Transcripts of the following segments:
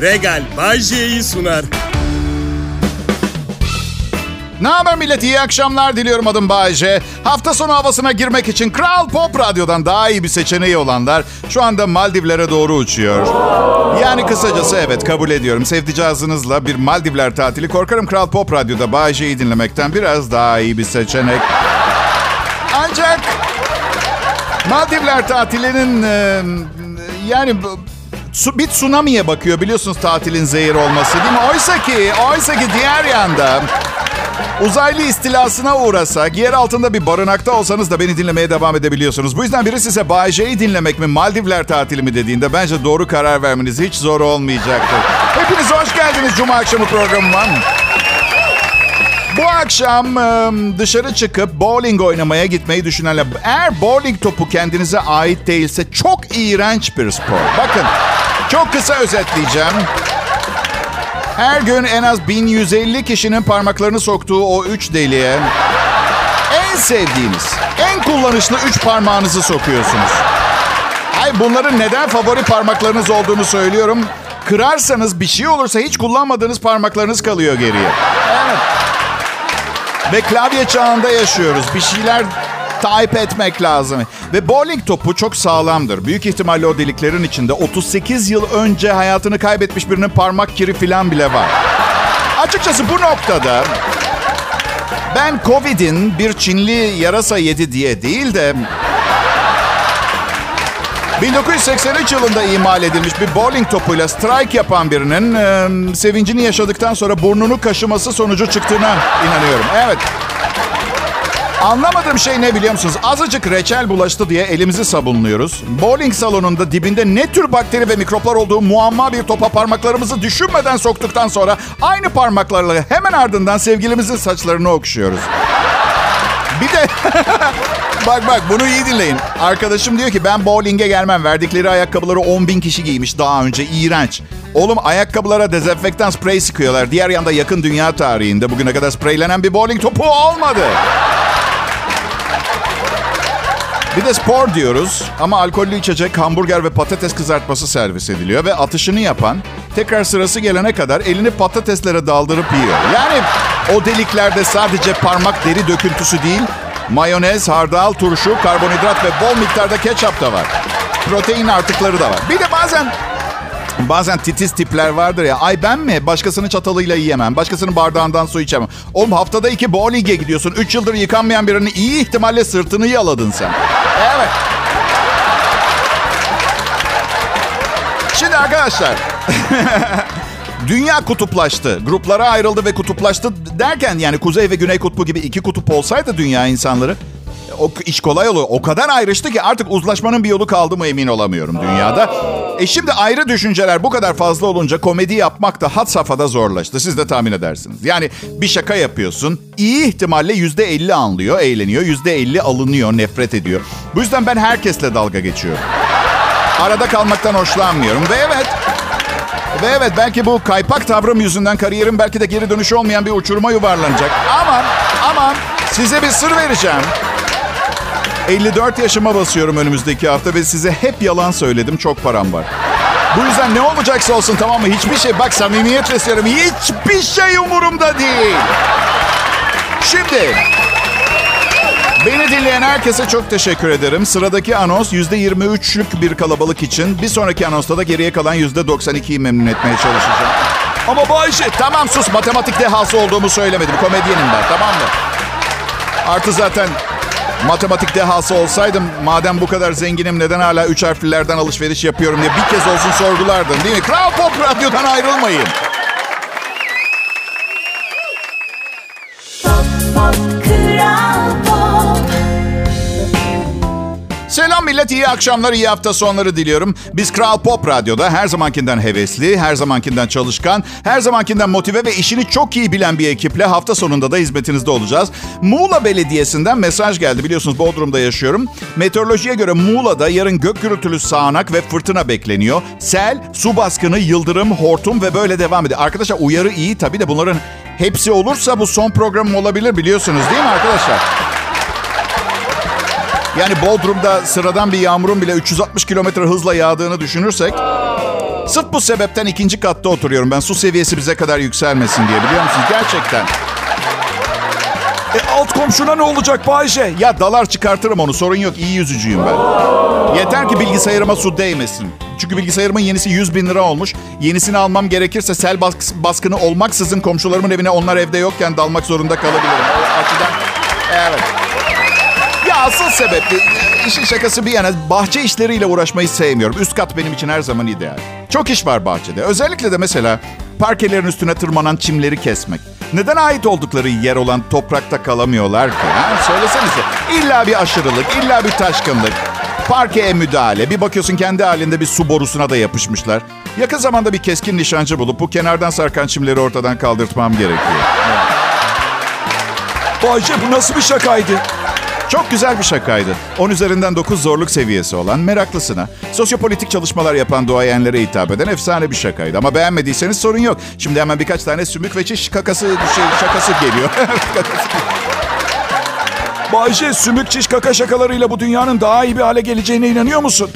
Regal Bajje'yi sunar. Ne haber millet? İyi akşamlar diliyorum adım Bayece. Hafta sonu havasına girmek için Kral Pop Radyo'dan daha iyi bir seçeneği olanlar şu anda Maldivlere doğru uçuyor. Yani kısacası evet kabul ediyorum. Sevdicazınızla bir Maldivler tatili korkarım Kral Pop Radyo'da Bayece'yi dinlemekten biraz daha iyi bir seçenek. Ancak Maldivler tatilinin yani su, bir tsunami'ye bakıyor biliyorsunuz tatilin zehir olması değil mi? Oysa ki, oysa ki diğer yanda uzaylı istilasına uğrasak, yer altında bir barınakta olsanız da beni dinlemeye devam edebiliyorsunuz. Bu yüzden biri size Bay dinlemek mi, Maldivler tatili mi dediğinde bence doğru karar vermeniz hiç zor olmayacaktır. Hepiniz hoş geldiniz Cuma akşamı programıma. Bu akşam e, dışarı çıkıp bowling oynamaya gitmeyi düşünenler... Eğer bowling topu kendinize ait değilse çok iğrenç bir spor. Bakın çok kısa özetleyeceğim. Her gün en az 1150 kişinin parmaklarını soktuğu o üç deliğe en sevdiğiniz, en kullanışlı üç parmağınızı sokuyorsunuz. Ay bunların neden favori parmaklarınız olduğunu söylüyorum. Kırarsanız bir şey olursa hiç kullanmadığınız parmaklarınız kalıyor geriye. Evet. Ve klavye çağında yaşıyoruz. Bir şeyler type etmek lazım. Ve bowling topu çok sağlamdır. Büyük ihtimalle o deliklerin içinde 38 yıl önce hayatını kaybetmiş birinin parmak kiri falan bile var. Açıkçası bu noktada ben Covid'in bir Çinli yarasa yedi diye değil de 1983 yılında imal edilmiş bir bowling topuyla strike yapan birinin e, sevincini yaşadıktan sonra burnunu kaşıması sonucu çıktığına inanıyorum. Evet. Anlamadığım şey ne biliyor musunuz? Azıcık reçel bulaştı diye elimizi sabunluyoruz. Bowling salonunda dibinde ne tür bakteri ve mikroplar olduğu muamma bir topa parmaklarımızı düşünmeden soktuktan sonra aynı parmaklarla hemen ardından sevgilimizin saçlarını okşuyoruz. Bir de bak bak bunu iyi dinleyin. Arkadaşım diyor ki ben bowling'e gelmem. Verdikleri ayakkabıları 10 bin kişi giymiş daha önce. İğrenç. Oğlum ayakkabılara dezenfektan sprey sıkıyorlar. Diğer yanda yakın dünya tarihinde bugüne kadar spreylenen bir bowling topu olmadı. Bir de spor diyoruz ama alkollü içecek, hamburger ve patates kızartması servis ediliyor. Ve atışını yapan tekrar sırası gelene kadar elini patateslere daldırıp yiyor. Yani o deliklerde sadece parmak deri döküntüsü değil, mayonez, hardal, turşu, karbonhidrat ve bol miktarda ketçap da var. Protein artıkları da var. Bir de bazen Bazen titiz tipler vardır ya. Ay ben mi? Başkasının çatalıyla yiyemem. Başkasının bardağından su içemem. Oğlum haftada iki bowling'e gidiyorsun. Üç yıldır yıkanmayan birinin iyi ihtimalle sırtını yaladın sen. Evet. Şimdi arkadaşlar. Dünya kutuplaştı. Gruplara ayrıldı ve kutuplaştı derken yani Kuzey ve Güney Kutbu gibi iki kutup olsaydı dünya insanları o iş kolay olur. O kadar ayrıştı ki artık uzlaşmanın bir yolu kaldı mı emin olamıyorum dünyada. E şimdi ayrı düşünceler bu kadar fazla olunca komedi yapmak da had safhada zorlaştı. Siz de tahmin edersiniz. Yani bir şaka yapıyorsun. iyi ihtimalle yüzde elli anlıyor, eğleniyor. Yüzde elli alınıyor, nefret ediyor. Bu yüzden ben herkesle dalga geçiyorum. Arada kalmaktan hoşlanmıyorum. Ve evet, ve evet belki bu kaypak tavrım yüzünden kariyerim belki de geri dönüşü olmayan bir uçuruma yuvarlanacak. Ama, ama size bir sır vereceğim. 54 yaşıma basıyorum önümüzdeki hafta ve size hep yalan söyledim. Çok param var. Bu yüzden ne olacaksa olsun tamam mı? Hiçbir şey bak samimiyetle söylüyorum. Hiçbir şey umurumda değil. Şimdi beni dinleyen herkese çok teşekkür ederim. Sıradaki anons %23'lük bir kalabalık için. Bir sonraki anonsta da geriye kalan %92'yi memnun etmeye çalışacağım. Ama bu işi tamam sus matematik dehası olduğumu söylemedim. Komedyenim ben tamam mı? Artı zaten matematik dehası olsaydım madem bu kadar zenginim neden hala üç harflilerden alışveriş yapıyorum diye bir kez olsun sorgulardım değil mi? Kral Pop Radyo'dan ayrılmayın. Millet, iyi akşamlar, iyi hafta sonları diliyorum. Biz Kral Pop Radyo'da her zamankinden hevesli, her zamankinden çalışkan, her zamankinden motive ve işini çok iyi bilen bir ekiple hafta sonunda da hizmetinizde olacağız. Muğla Belediyesi'nden mesaj geldi. Biliyorsunuz Bodrum'da yaşıyorum. Meteorolojiye göre Muğla'da yarın gök gürültülü sağanak ve fırtına bekleniyor. Sel, su baskını, yıldırım, hortum ve böyle devam ediyor. Arkadaşlar uyarı iyi tabii de bunların hepsi olursa bu son programım olabilir biliyorsunuz değil mi arkadaşlar? Yani Bodrum'da sıradan bir yağmurun bile 360 kilometre hızla yağdığını düşünürsek... Sırf bu sebepten ikinci katta oturuyorum. Ben su seviyesi bize kadar yükselmesin diye biliyor musunuz? Gerçekten. E alt komşuna ne olacak Bayce? Ya dalar çıkartırım onu sorun yok. İyi yüzücüyüm ben. Yeter ki bilgisayarıma su değmesin. Çünkü bilgisayarımın yenisi 100 bin lira olmuş. Yenisini almam gerekirse sel bas- baskını olmaksızın komşularımın evine onlar evde yokken dalmak zorunda kalabilirim. O açıdan evet. Asıl sebep işin şakası bir yana bahçe işleriyle uğraşmayı sevmiyorum. Üst kat benim için her zaman ideal. Çok iş var bahçede. Özellikle de mesela parkelerin üstüne tırmanan çimleri kesmek. Neden ait oldukları yer olan toprakta kalamıyorlar ki? Ha? Söylesenize. İlla bir aşırılık, illa bir taşkınlık. Parkeye müdahale. Bir bakıyorsun kendi halinde bir su borusuna da yapışmışlar. Yakın zamanda bir keskin nişancı bulup bu kenardan sarkan çimleri ortadan kaldırtmam gerekiyor. Bayce bu nasıl bir şakaydı? Çok güzel bir şakaydı. 10 üzerinden 9 zorluk seviyesi olan meraklısına, sosyopolitik çalışmalar yapan duayenlere hitap eden efsane bir şakaydı. Ama beğenmediyseniz sorun yok. Şimdi hemen birkaç tane sümük ve çiş kakası şey, şakası geliyor. Bayce sümük çiş kaka şakalarıyla bu dünyanın daha iyi bir hale geleceğine inanıyor musun?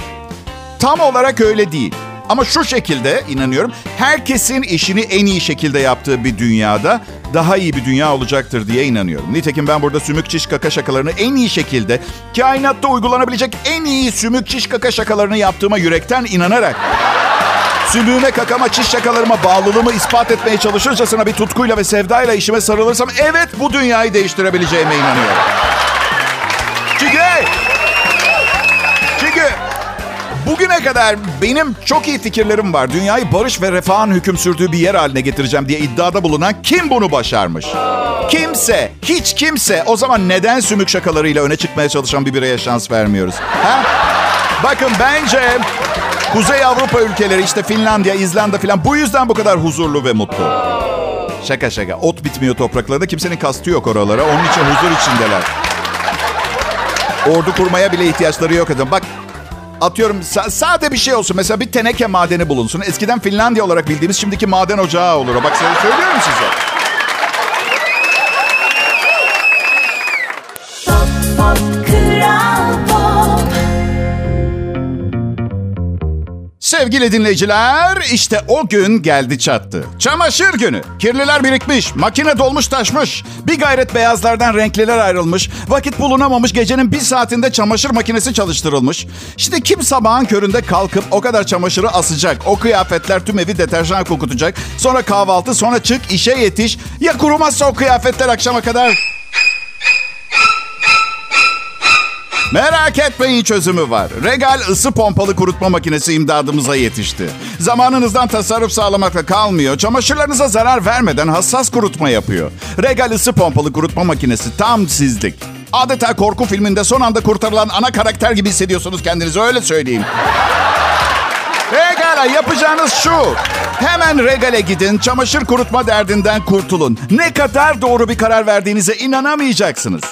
Tam olarak öyle değil. Ama şu şekilde inanıyorum. Herkesin işini en iyi şekilde yaptığı bir dünyada daha iyi bir dünya olacaktır diye inanıyorum. Nitekim ben burada sümük çiş kaka şakalarını en iyi şekilde kainatta uygulanabilecek en iyi sümük çiş kaka şakalarını yaptığıma yürekten inanarak sümüğüme kakama çiş şakalarıma bağlılığımı ispat etmeye çalışırcasına bir tutkuyla ve sevdayla işime sarılırsam evet bu dünyayı değiştirebileceğime inanıyorum. Bugüne kadar benim çok iyi fikirlerim var. Dünyayı barış ve refahın hüküm sürdüğü bir yer haline getireceğim diye iddiada bulunan kim bunu başarmış? Kimse, hiç kimse. O zaman neden sümük şakalarıyla öne çıkmaya çalışan bir bireye şans vermiyoruz? Ha? Bakın bence Kuzey Avrupa ülkeleri işte Finlandiya, İzlanda falan bu yüzden bu kadar huzurlu ve mutlu. Şaka şaka. Ot bitmiyor topraklarda. Kimsenin kastı yok oralara. Onun için huzur içindeler. Ordu kurmaya bile ihtiyaçları yok. Adam. Bak atıyorum sa- sade bir şey olsun. Mesela bir teneke madeni bulunsun. Eskiden Finlandiya olarak bildiğimiz şimdiki maden ocağı olur. Bak söylüyorum size. Sevgili dinleyiciler, işte o gün geldi çattı. Çamaşır günü. Kirliler birikmiş, makine dolmuş taşmış. Bir gayret beyazlardan renkliler ayrılmış. Vakit bulunamamış, gecenin bir saatinde çamaşır makinesi çalıştırılmış. Şimdi kim sabahın köründe kalkıp o kadar çamaşırı asacak? O kıyafetler tüm evi deterjan kokutacak. Sonra kahvaltı, sonra çık, işe yetiş. Ya kurumazsa o kıyafetler akşama kadar... Merak etmeyin çözümü var. Regal ısı pompalı kurutma makinesi imdadımıza yetişti. Zamanınızdan tasarruf sağlamakla kalmıyor. Çamaşırlarınıza zarar vermeden hassas kurutma yapıyor. Regal ısı pompalı kurutma makinesi tam sizlik. Adeta korku filminde son anda kurtarılan ana karakter gibi hissediyorsunuz kendinizi öyle söyleyeyim. Regal'a yapacağınız şu. Hemen Regal'e gidin, çamaşır kurutma derdinden kurtulun. Ne kadar doğru bir karar verdiğinize inanamayacaksınız.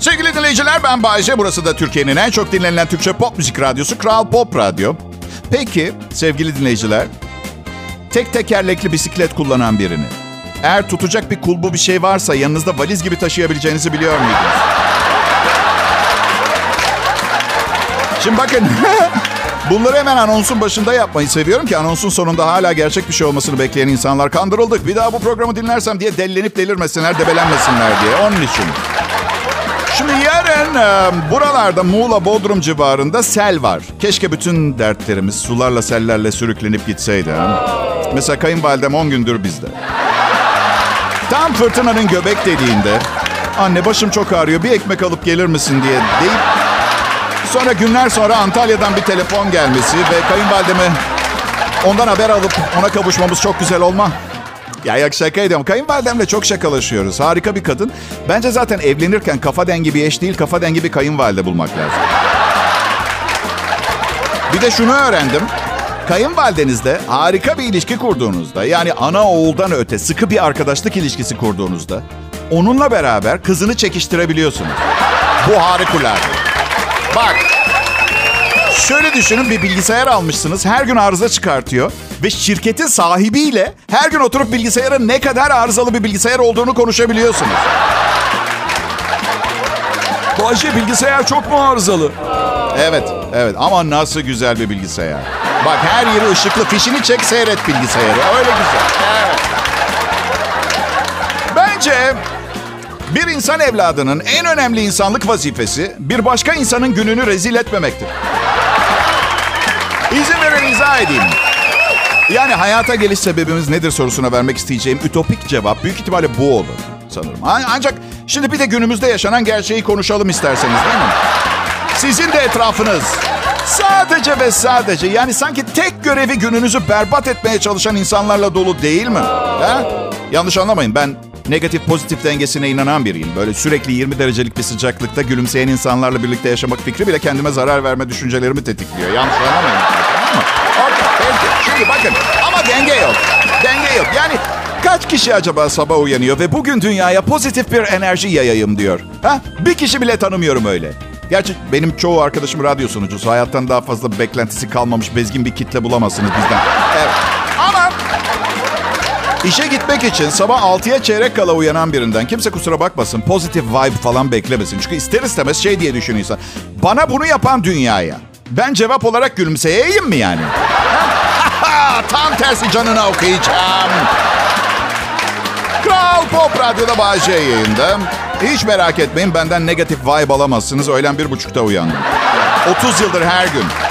Sevgili dinleyiciler ben Bayece. Burası da Türkiye'nin en çok dinlenilen Türkçe pop müzik radyosu Kral Pop Radyo. Peki sevgili dinleyiciler, tek tekerlekli bisiklet kullanan birini, eğer tutacak bir kulbu bir şey varsa yanınızda valiz gibi taşıyabileceğinizi biliyor muydunuz? Şimdi bakın bunları hemen anonsun başında yapmayı seviyorum ki anonsun sonunda hala gerçek bir şey olmasını bekleyen insanlar kandırıldık. Bir daha bu programı dinlersem diye dellenip delirmesinler, debelenmesinler diye. Onun için. Şimdi yarın e, buralarda Muğla, Bodrum civarında sel var. Keşke bütün dertlerimiz sularla sellerle sürüklenip gitseydi. Ha? Mesela kayınvalidem 10 gündür bizde. Tam fırtınanın göbek deliğinde anne başım çok ağrıyor bir ekmek alıp gelir misin diye deyip sonra günler sonra Antalya'dan bir telefon gelmesi ve kayınvalideme ondan haber alıp ona kavuşmamız çok güzel olma. Ya yok şaka ediyorum. Kayınvalidemle çok şakalaşıyoruz. Harika bir kadın. Bence zaten evlenirken kafa dengi bir eş değil, kafa dengi bir kayınvalide bulmak lazım. Bir de şunu öğrendim. Kayınvalidenizle harika bir ilişki kurduğunuzda, yani ana oğuldan öte sıkı bir arkadaşlık ilişkisi kurduğunuzda, onunla beraber kızını çekiştirebiliyorsunuz. Bu harikulade. Bak, Şöyle düşünün bir bilgisayar almışsınız. Her gün arıza çıkartıyor. Ve şirketin sahibiyle her gün oturup bilgisayarın ne kadar arızalı bir bilgisayar olduğunu konuşabiliyorsunuz. Bayce bilgisayar çok mu arızalı? Evet, evet ama nasıl güzel bir bilgisayar. Bak her yeri ışıklı. Fişini çek seyret bilgisayarı. Öyle güzel. Evet. Bence bir insan evladının en önemli insanlık vazifesi bir başka insanın gününü rezil etmemektir. İzin verin izah edeyim. Yani hayata geliş sebebimiz nedir sorusuna vermek isteyeceğim ütopik cevap büyük ihtimalle bu olur sanırım. Ancak şimdi bir de günümüzde yaşanan gerçeği konuşalım isterseniz değil mi? Sizin de etrafınız sadece ve sadece yani sanki tek görevi gününüzü berbat etmeye çalışan insanlarla dolu değil mi? Ha? Yanlış anlamayın ben negatif pozitif dengesine inanan biriyim. Böyle sürekli 20 derecelik bir sıcaklıkta gülümseyen insanlarla birlikte yaşamak fikri bile kendime zarar verme düşüncelerimi tetikliyor. Yanlış anlamayın. Peki. Şimdi bakın ama denge yok. Denge yok. Yani kaç kişi acaba sabah uyanıyor ve bugün dünyaya pozitif bir enerji yayayım diyor. Ha? Bir kişi bile tanımıyorum öyle. Gerçi benim çoğu arkadaşım radyo sunucusu. Hayattan daha fazla beklentisi kalmamış bezgin bir kitle bulamazsınız bizden. Evet. İşe gitmek için sabah 6'ya çeyrek kala uyanan birinden kimse kusura bakmasın pozitif vibe falan beklemesin. Çünkü ister istemez şey diye düşünüyor insan. Bana bunu yapan dünyaya ben cevap olarak gülümseyeyim mi yani? Tam tersi canına okuyacağım. Kral Pop Radyo'da Bağcay yayında. Hiç merak etmeyin benden negatif vibe alamazsınız. Öğlen bir buçukta uyandım. 30 yıldır her gün.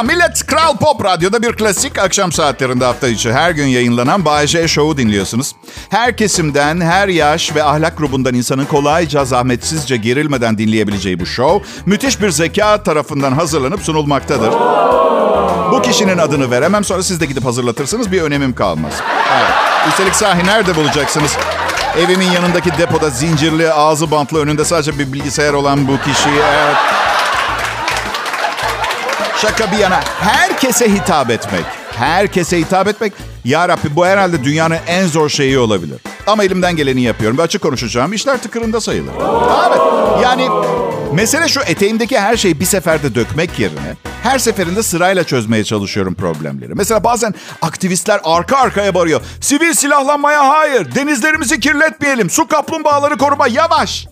Selam millet. Kral Pop Radyo'da bir klasik akşam saatlerinde hafta içi her gün yayınlanan Bay J Show'u dinliyorsunuz. Her kesimden, her yaş ve ahlak grubundan insanın kolayca, zahmetsizce, gerilmeden dinleyebileceği bu show, müthiş bir zeka tarafından hazırlanıp sunulmaktadır. Bu kişinin adını veremem sonra siz de gidip hazırlatırsınız bir önemim kalmaz. Evet. Üstelik sahi nerede bulacaksınız? Evimin yanındaki depoda zincirli, ağzı bantlı, önünde sadece bir bilgisayar olan bu kişi. Evet. Şaka bir yana herkese hitap etmek. Herkese hitap etmek. Ya Rabbi bu herhalde dünyanın en zor şeyi olabilir. Ama elimden geleni yapıyorum ve açık konuşacağım. İşler tıkırında sayılır. Evet. Yani mesele şu eteğimdeki her şeyi bir seferde dökmek yerine her seferinde sırayla çözmeye çalışıyorum problemleri. Mesela bazen aktivistler arka arkaya bağırıyor. Sivil silahlanmaya hayır. Denizlerimizi kirletmeyelim. Su kaplumbağaları koruma. Yavaş.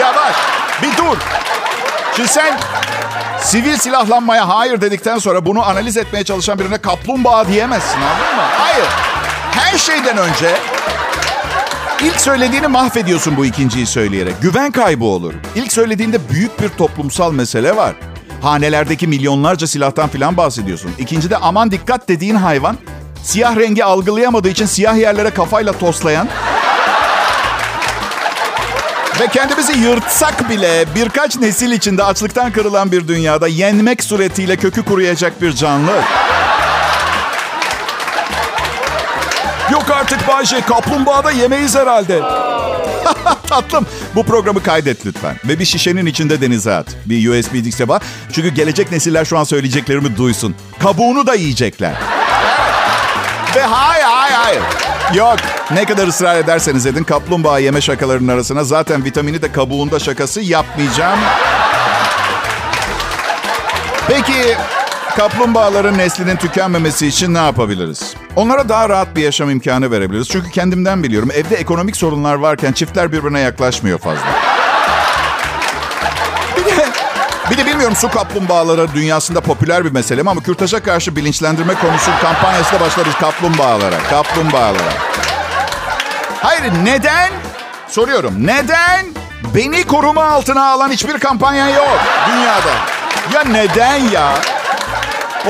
Yavaş. Bir dur. Şimdi sen Sivil silahlanmaya hayır dedikten sonra bunu analiz etmeye çalışan birine kaplumbağa diyemezsin anladın mı? Hayır. Her şeyden önce ilk söylediğini mahvediyorsun bu ikinciyi söyleyerek. Güven kaybı olur. İlk söylediğinde büyük bir toplumsal mesele var. Hanelerdeki milyonlarca silahtan filan bahsediyorsun. İkincide aman dikkat dediğin hayvan siyah rengi algılayamadığı için siyah yerlere kafayla toslayan ve kendimizi yırtsak bile birkaç nesil içinde açlıktan kırılan bir dünyada yenmek suretiyle kökü kuruyacak bir canlı. Yok artık Bayce kaplumbağa da yemeyiz herhalde. Tatlım bu programı kaydet lütfen. Ve bir şişenin içinde denize at. Bir USB diskte var. Çünkü gelecek nesiller şu an söyleyeceklerimi duysun. Kabuğunu da yiyecekler. Ve hayır hayır hayır. Yok. Ne kadar ısrar ederseniz edin kaplumbağa yeme şakalarının arasına zaten vitamini de kabuğunda şakası yapmayacağım. Peki kaplumbağaların neslinin tükenmemesi için ne yapabiliriz? Onlara daha rahat bir yaşam imkanı verebiliriz. Çünkü kendimden biliyorum evde ekonomik sorunlar varken çiftler birbirine yaklaşmıyor fazla. Bir de, bilmiyorum su kaplumbağaları dünyasında popüler bir mesele mi ama kürtaja karşı bilinçlendirme konusu kampanyası da başlarız kaplumbağalara. Kaplumbağalara. Hayır neden? Soruyorum. Neden? Beni koruma altına alan hiçbir kampanya yok dünyada. Ya neden ya?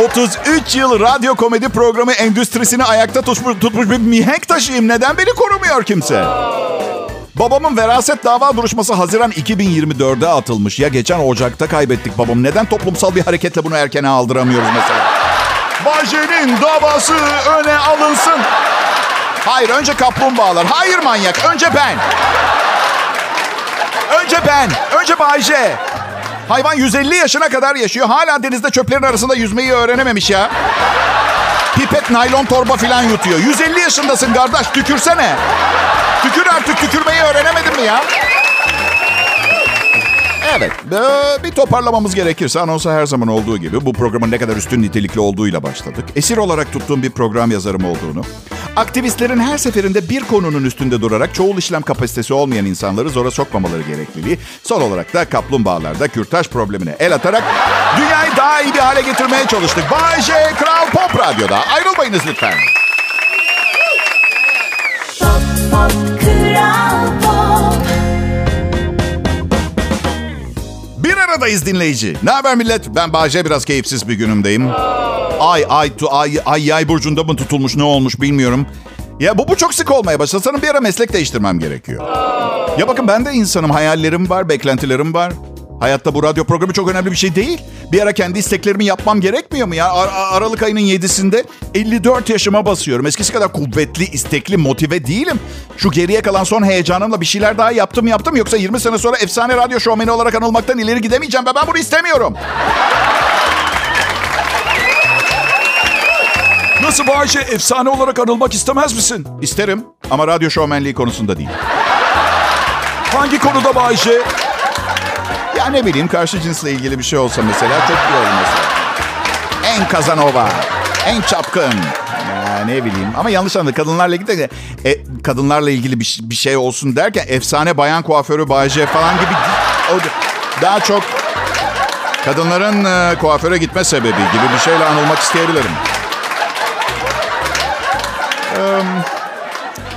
33 yıl radyo komedi programı endüstrisini ayakta tutmuş, tutmuş bir mihenk taşıyım. Neden beni korumuyor kimse? Babamın veraset dava duruşması Haziran 2024'de atılmış. Ya geçen Ocak'ta kaybettik babam. Neden toplumsal bir hareketle bunu erkene aldıramıyoruz mesela? Bajen'in davası öne alınsın. Hayır önce kaplumbağalar. Hayır manyak. Önce ben. Önce ben. Önce Bayce. Hayvan 150 yaşına kadar yaşıyor. Hala denizde çöplerin arasında yüzmeyi öğrenememiş ya. Pipet naylon torba filan yutuyor. 150 yaşındasın kardeş. Tükürsene. Tükür artık tükürmeyi öğrenemedin mi ya? Evet, ee, bir toparlamamız gerekirse anonsa her zaman olduğu gibi bu programın ne kadar üstün nitelikli olduğuyla başladık. Esir olarak tuttuğum bir program yazarım olduğunu, aktivistlerin her seferinde bir konunun üstünde durarak çoğul işlem kapasitesi olmayan insanları zora sokmamaları gerekliliği, son olarak da kaplumbağalarda kürtaj problemine el atarak dünyayı daha iyi bir hale getirmeye çalıştık. Bay J. Kral Pop Radyo'da. Ayrılmayınız lütfen. Bir aradayız dinleyici. Ne haber millet? Ben Bahçe biraz keyifsiz bir günümdeyim. Ay ay tu, ay ay yay burcunda mı tutulmuş ne olmuş bilmiyorum. Ya bu, bu çok sık olmaya başladı. Sanırım bir ara meslek değiştirmem gerekiyor. Ya bakın ben de insanım. Hayallerim var, beklentilerim var. Hayatta bu radyo programı çok önemli bir şey değil. Bir ara kendi isteklerimi yapmam gerekmiyor mu ya? Ar- Aralık ayının 7'sinde 54 yaşıma basıyorum. Eskisi kadar kuvvetli, istekli, motive değilim. Şu geriye kalan son heyecanımla bir şeyler daha yaptım yaptım. Yoksa 20 sene sonra efsane radyo şovmeni olarak anılmaktan ileri gidemeyeceğim ve ben bunu istemiyorum. Nasıl Bayşe efsane olarak anılmak istemez misin? İsterim ama radyo şovmenliği konusunda değil. Hangi konuda Bayşe? Ya ne bileyim karşı cinsle ilgili bir şey olsa mesela çok iyi olur. En kazanova, en çapkın. Ya ne bileyim ama yanlış anladım. Kadınlarla ilgili de e, kadınlarla ilgili bir, bir şey olsun derken efsane bayan kuaförü Bayce falan gibi o daha çok kadınların e, kuaföre gitme sebebi gibi bir şeyle anılmak isteyebilirim. Eee,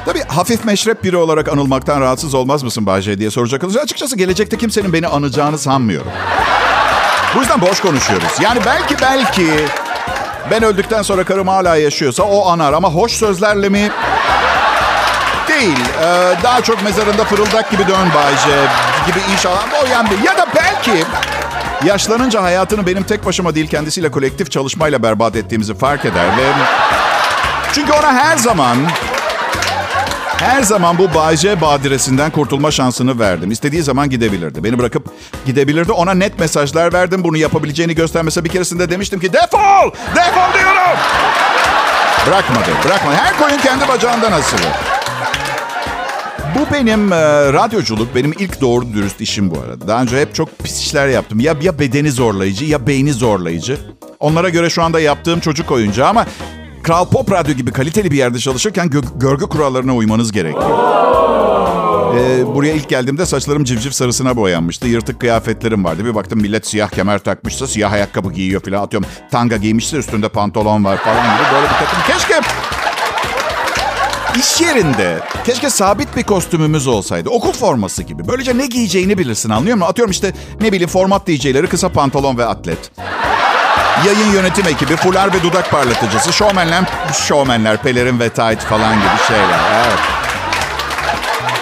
Tabii hafif meşrep biri olarak anılmaktan rahatsız olmaz mısın Bayce diye soracak olursa açıkçası gelecekte kimsenin beni anacağını sanmıyorum. Bu yüzden boş konuşuyoruz. Yani belki belki ben öldükten sonra karım hala yaşıyorsa o anar ama hoş sözlerle mi? Değil. Ee, daha çok mezarında fırıldak gibi dön Bayce gibi inşallah. O yani ya da belki yaşlanınca hayatını benim tek başıma değil kendisiyle kolektif çalışmayla berbat ettiğimizi fark eder ve çünkü ona her zaman her zaman bu Bayce badiresinden kurtulma şansını verdim. İstediği zaman gidebilirdi. Beni bırakıp gidebilirdi. Ona net mesajlar verdim. Bunu yapabileceğini göstermese bir keresinde demiştim ki defol! Defol diyorum! Bırakmadı, bırakmadı. Her koyun kendi bacağından asılı. Bu benim e, radyoculuk, benim ilk doğru dürüst işim bu arada. Daha önce hep çok pis işler yaptım. Ya, ya bedeni zorlayıcı ya beyni zorlayıcı. Onlara göre şu anda yaptığım çocuk oyuncağı ama Kral Pop Radyo gibi kaliteli bir yerde çalışırken gö- görgü kurallarına uymanız gerekiyor. Ee, buraya ilk geldiğimde saçlarım civciv sarısına boyanmıştı. Yırtık kıyafetlerim vardı. Bir baktım millet siyah kemer takmışsa siyah ayakkabı giyiyor falan. Atıyorum tanga giymişse üstünde pantolon var falan gibi. Böyle bir takım. Keşke iş yerinde keşke sabit bir kostümümüz olsaydı. Okul forması gibi. Böylece ne giyeceğini bilirsin anlıyor musun? Atıyorum işte ne bileyim format DJ'leri kısa pantolon ve atlet. Yayın yönetim ekibi, fular ve dudak parlatıcısı, şovmenler, şovmenler, pelerin ve tight falan gibi şeyler. Evet.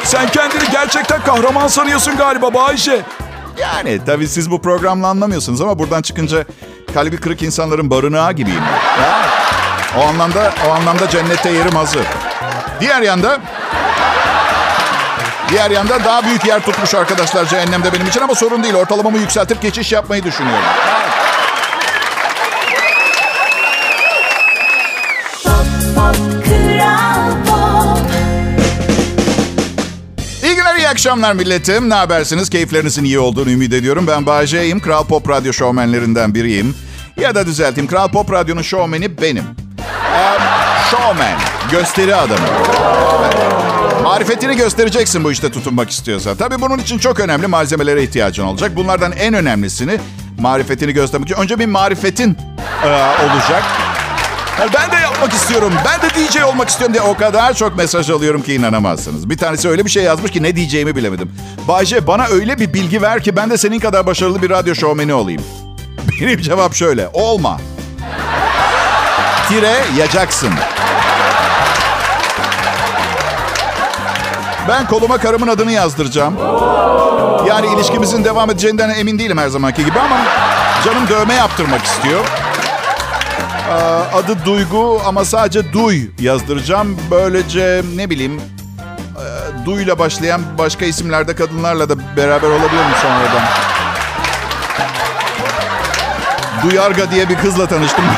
Sen kendini gerçekten kahraman sanıyorsun galiba Bayşe. Yani tabii siz bu programla anlamıyorsunuz ama buradan çıkınca kalbi kırık insanların barınağı gibiyim. Ya. O anlamda o anlamda cennette yerim hazır. Diğer yanda Diğer yanda daha büyük yer tutmuş arkadaşlar cehennemde benim için ama sorun değil. Ortalamamı yükseltip geçiş yapmayı düşünüyorum. Akşamlar milletim. Ne habersiniz? Keyiflerinizin iyi olduğunu ümit ediyorum. Ben Bahçe'yim. Kral Pop Radyo şovmenlerinden biriyim. Ya da düzelteyim. Kral Pop Radyo'nun şovmeni benim. Ee, showman. Gösteri adamı. Marifetini göstereceksin bu işte tutunmak istiyorsan. Tabii bunun için çok önemli malzemelere ihtiyacın olacak. Bunlardan en önemlisini marifetini göstermek için. Önce bir marifetin e, olacak. Ben de yapmak istiyorum. Ben de DJ olmak istiyorum diye o kadar çok mesaj alıyorum ki inanamazsınız. Bir tanesi öyle bir şey yazmış ki ne diyeceğimi bilemedim. Bayce bana öyle bir bilgi ver ki ben de senin kadar başarılı bir radyo şovmeni olayım. Benim cevap şöyle. Olma. Tire yacaksın. Ben koluma karımın adını yazdıracağım. Yani ilişkimizin devam edeceğinden emin değilim her zamanki gibi ama canım dövme yaptırmak istiyor. Adı Duygu ama sadece Duy yazdıracağım. Böylece ne bileyim e, Duy'la başlayan başka isimlerde kadınlarla da beraber olabilirim sonradan. Duyarga diye bir kızla tanıştım.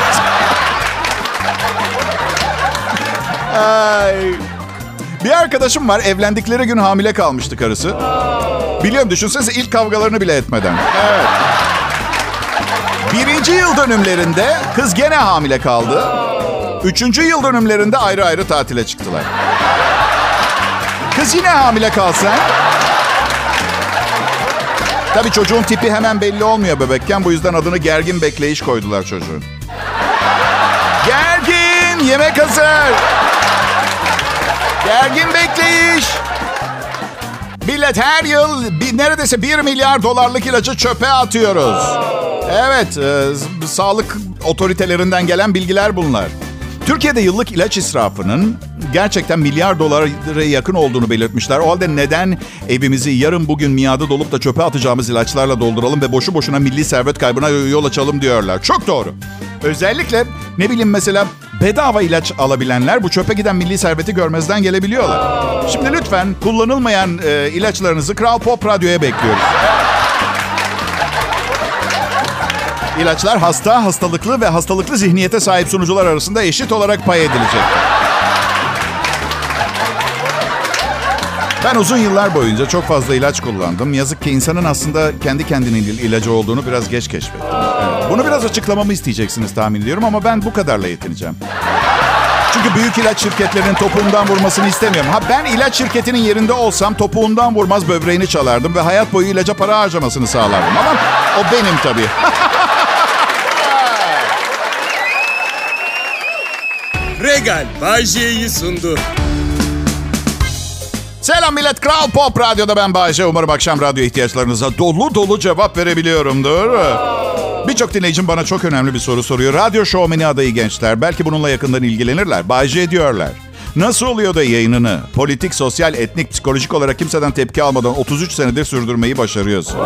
Ay. Bir arkadaşım var. Evlendikleri gün hamile kalmıştı karısı. Biliyorum düşünsenize ilk kavgalarını bile etmeden. Evet. Birinci yıl dönümlerinde kız gene hamile kaldı. Üçüncü yıl dönümlerinde ayrı ayrı tatile çıktılar. Kız yine hamile kalsa... Tabii çocuğun tipi hemen belli olmuyor bebekken. Bu yüzden adını gergin bekleyiş koydular çocuğun. Gergin! Yemek hazır! Gergin bekleyiş! Millet her yıl bir, neredeyse 1 milyar dolarlık ilacı çöpe atıyoruz. Evet, e, sağlık otoritelerinden gelen bilgiler bunlar. Türkiye'de yıllık ilaç israfının gerçekten milyar dolara yakın olduğunu belirtmişler. O halde neden evimizi yarın bugün miadı dolup da çöpe atacağımız ilaçlarla dolduralım ve boşu boşuna milli servet kaybına yol açalım diyorlar. Çok doğru. Özellikle ne bileyim mesela bedava ilaç alabilenler bu çöpe giden milli serveti görmezden gelebiliyorlar. Şimdi lütfen kullanılmayan e, ilaçlarınızı Kral Pop Radyo'ya bekliyoruz. İlaçlar hasta, hastalıklı ve hastalıklı zihniyete sahip sunucular arasında eşit olarak pay edilecek. Ben uzun yıllar boyunca çok fazla ilaç kullandım. Yazık ki insanın aslında kendi kendinin ilacı olduğunu biraz geç keşfettim. Bunu biraz açıklamamı isteyeceksiniz tahmin ediyorum ama ben bu kadarla yetineceğim. Çünkü büyük ilaç şirketlerinin topuğundan vurmasını istemiyorum. Ha ben ilaç şirketinin yerinde olsam topuğundan vurmaz böbreğini çalardım ve hayat boyu ilaca para harcamasını sağlardım. Ama o benim tabii. Regal Bay J'yi sundu. Selam millet. Kral Pop Radyo'da ben Bayece. Umarım akşam radyo ihtiyaçlarınıza dolu dolu cevap verebiliyorumdur. Birçok dinleyicim bana çok önemli bir soru soruyor. Radyo şovmeni adayı gençler. Belki bununla yakından ilgilenirler. Bayece diyorlar. Nasıl oluyor da yayınını politik, sosyal, etnik, psikolojik olarak kimseden tepki almadan 33 senedir sürdürmeyi başarıyorsun?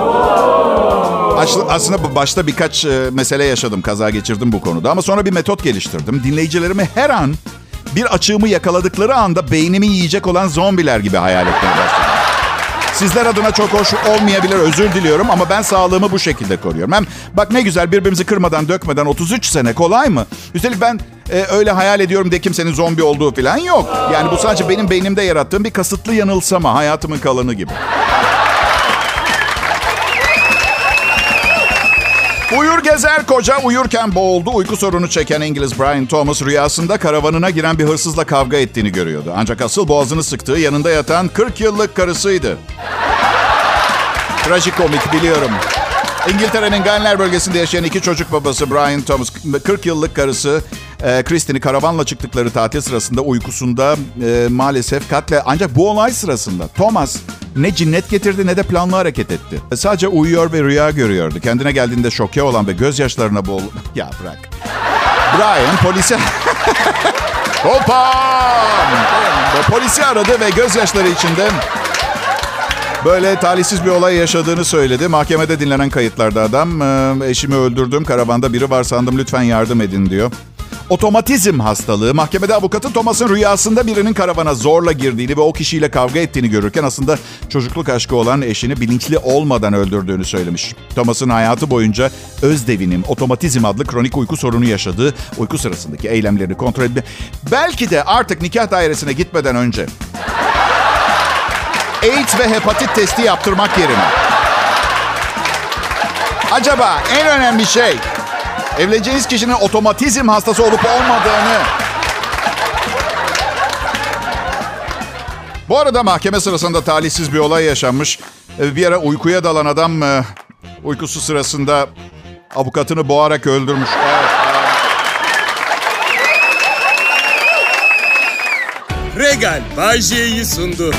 Aslında başta birkaç e, mesele yaşadım, kaza geçirdim bu konuda. Ama sonra bir metot geliştirdim. Dinleyicilerimi her an bir açığımı yakaladıkları anda beynimi yiyecek olan zombiler gibi hayal etmeye başladım. Sizler adına çok hoş olmayabilir özür diliyorum ama ben sağlığımı bu şekilde koruyorum. Hem bak ne güzel birbirimizi kırmadan dökmeden 33 sene kolay mı? Üstelik ben e, öyle hayal ediyorum de kimsenin zombi olduğu falan yok. Yani bu sadece benim beynimde yarattığım bir kasıtlı yanılsama hayatımın kalanı gibi. Uyur gezer koca uyurken boğuldu. Uyku sorunu çeken İngiliz Brian Thomas rüyasında karavanına giren bir hırsızla kavga ettiğini görüyordu. Ancak asıl boğazını sıktığı yanında yatan 40 yıllık karısıydı. Trajikomik biliyorum. İngiltere'nin Ganler bölgesinde yaşayan iki çocuk babası Brian Thomas, 40 yıllık karısı e, Christine'i karavanla çıktıkları tatil sırasında uykusunda e, maalesef katle... Ancak bu olay sırasında Thomas ne cinnet getirdi ne de planlı hareket etti. Sadece uyuyor ve rüya görüyordu. Kendine geldiğinde şoke olan ve gözyaşlarına boğul... ya bırak. Brian polisi... Hopam! Polisi aradı ve gözyaşları içinde böyle talihsiz bir olay yaşadığını söyledi. Mahkemede dinlenen kayıtlarda adam eşimi öldürdüm karavanda biri var sandım lütfen yardım edin diyor. Otomatizm hastalığı. Mahkemede avukatı Thomas'ın rüyasında birinin karavana zorla girdiğini ve o kişiyle kavga ettiğini görürken aslında çocukluk aşkı olan eşini bilinçli olmadan öldürdüğünü söylemiş. Thomas'ın hayatı boyunca öz devinim, otomatizm adlı kronik uyku sorunu yaşadığı, uyku sırasındaki eylemlerini kontrol etme. Belki de artık nikah dairesine gitmeden önce AIDS ve hepatit testi yaptırmak yerine acaba en önemli şey Evleneceğiniz kişinin otomatizm hastası olup olmadığını... Bu arada mahkeme sırasında talihsiz bir olay yaşanmış. Ee, bir ara uykuya dalan adam e, uykusu sırasında avukatını boğarak öldürmüş. Regal Bay sundu.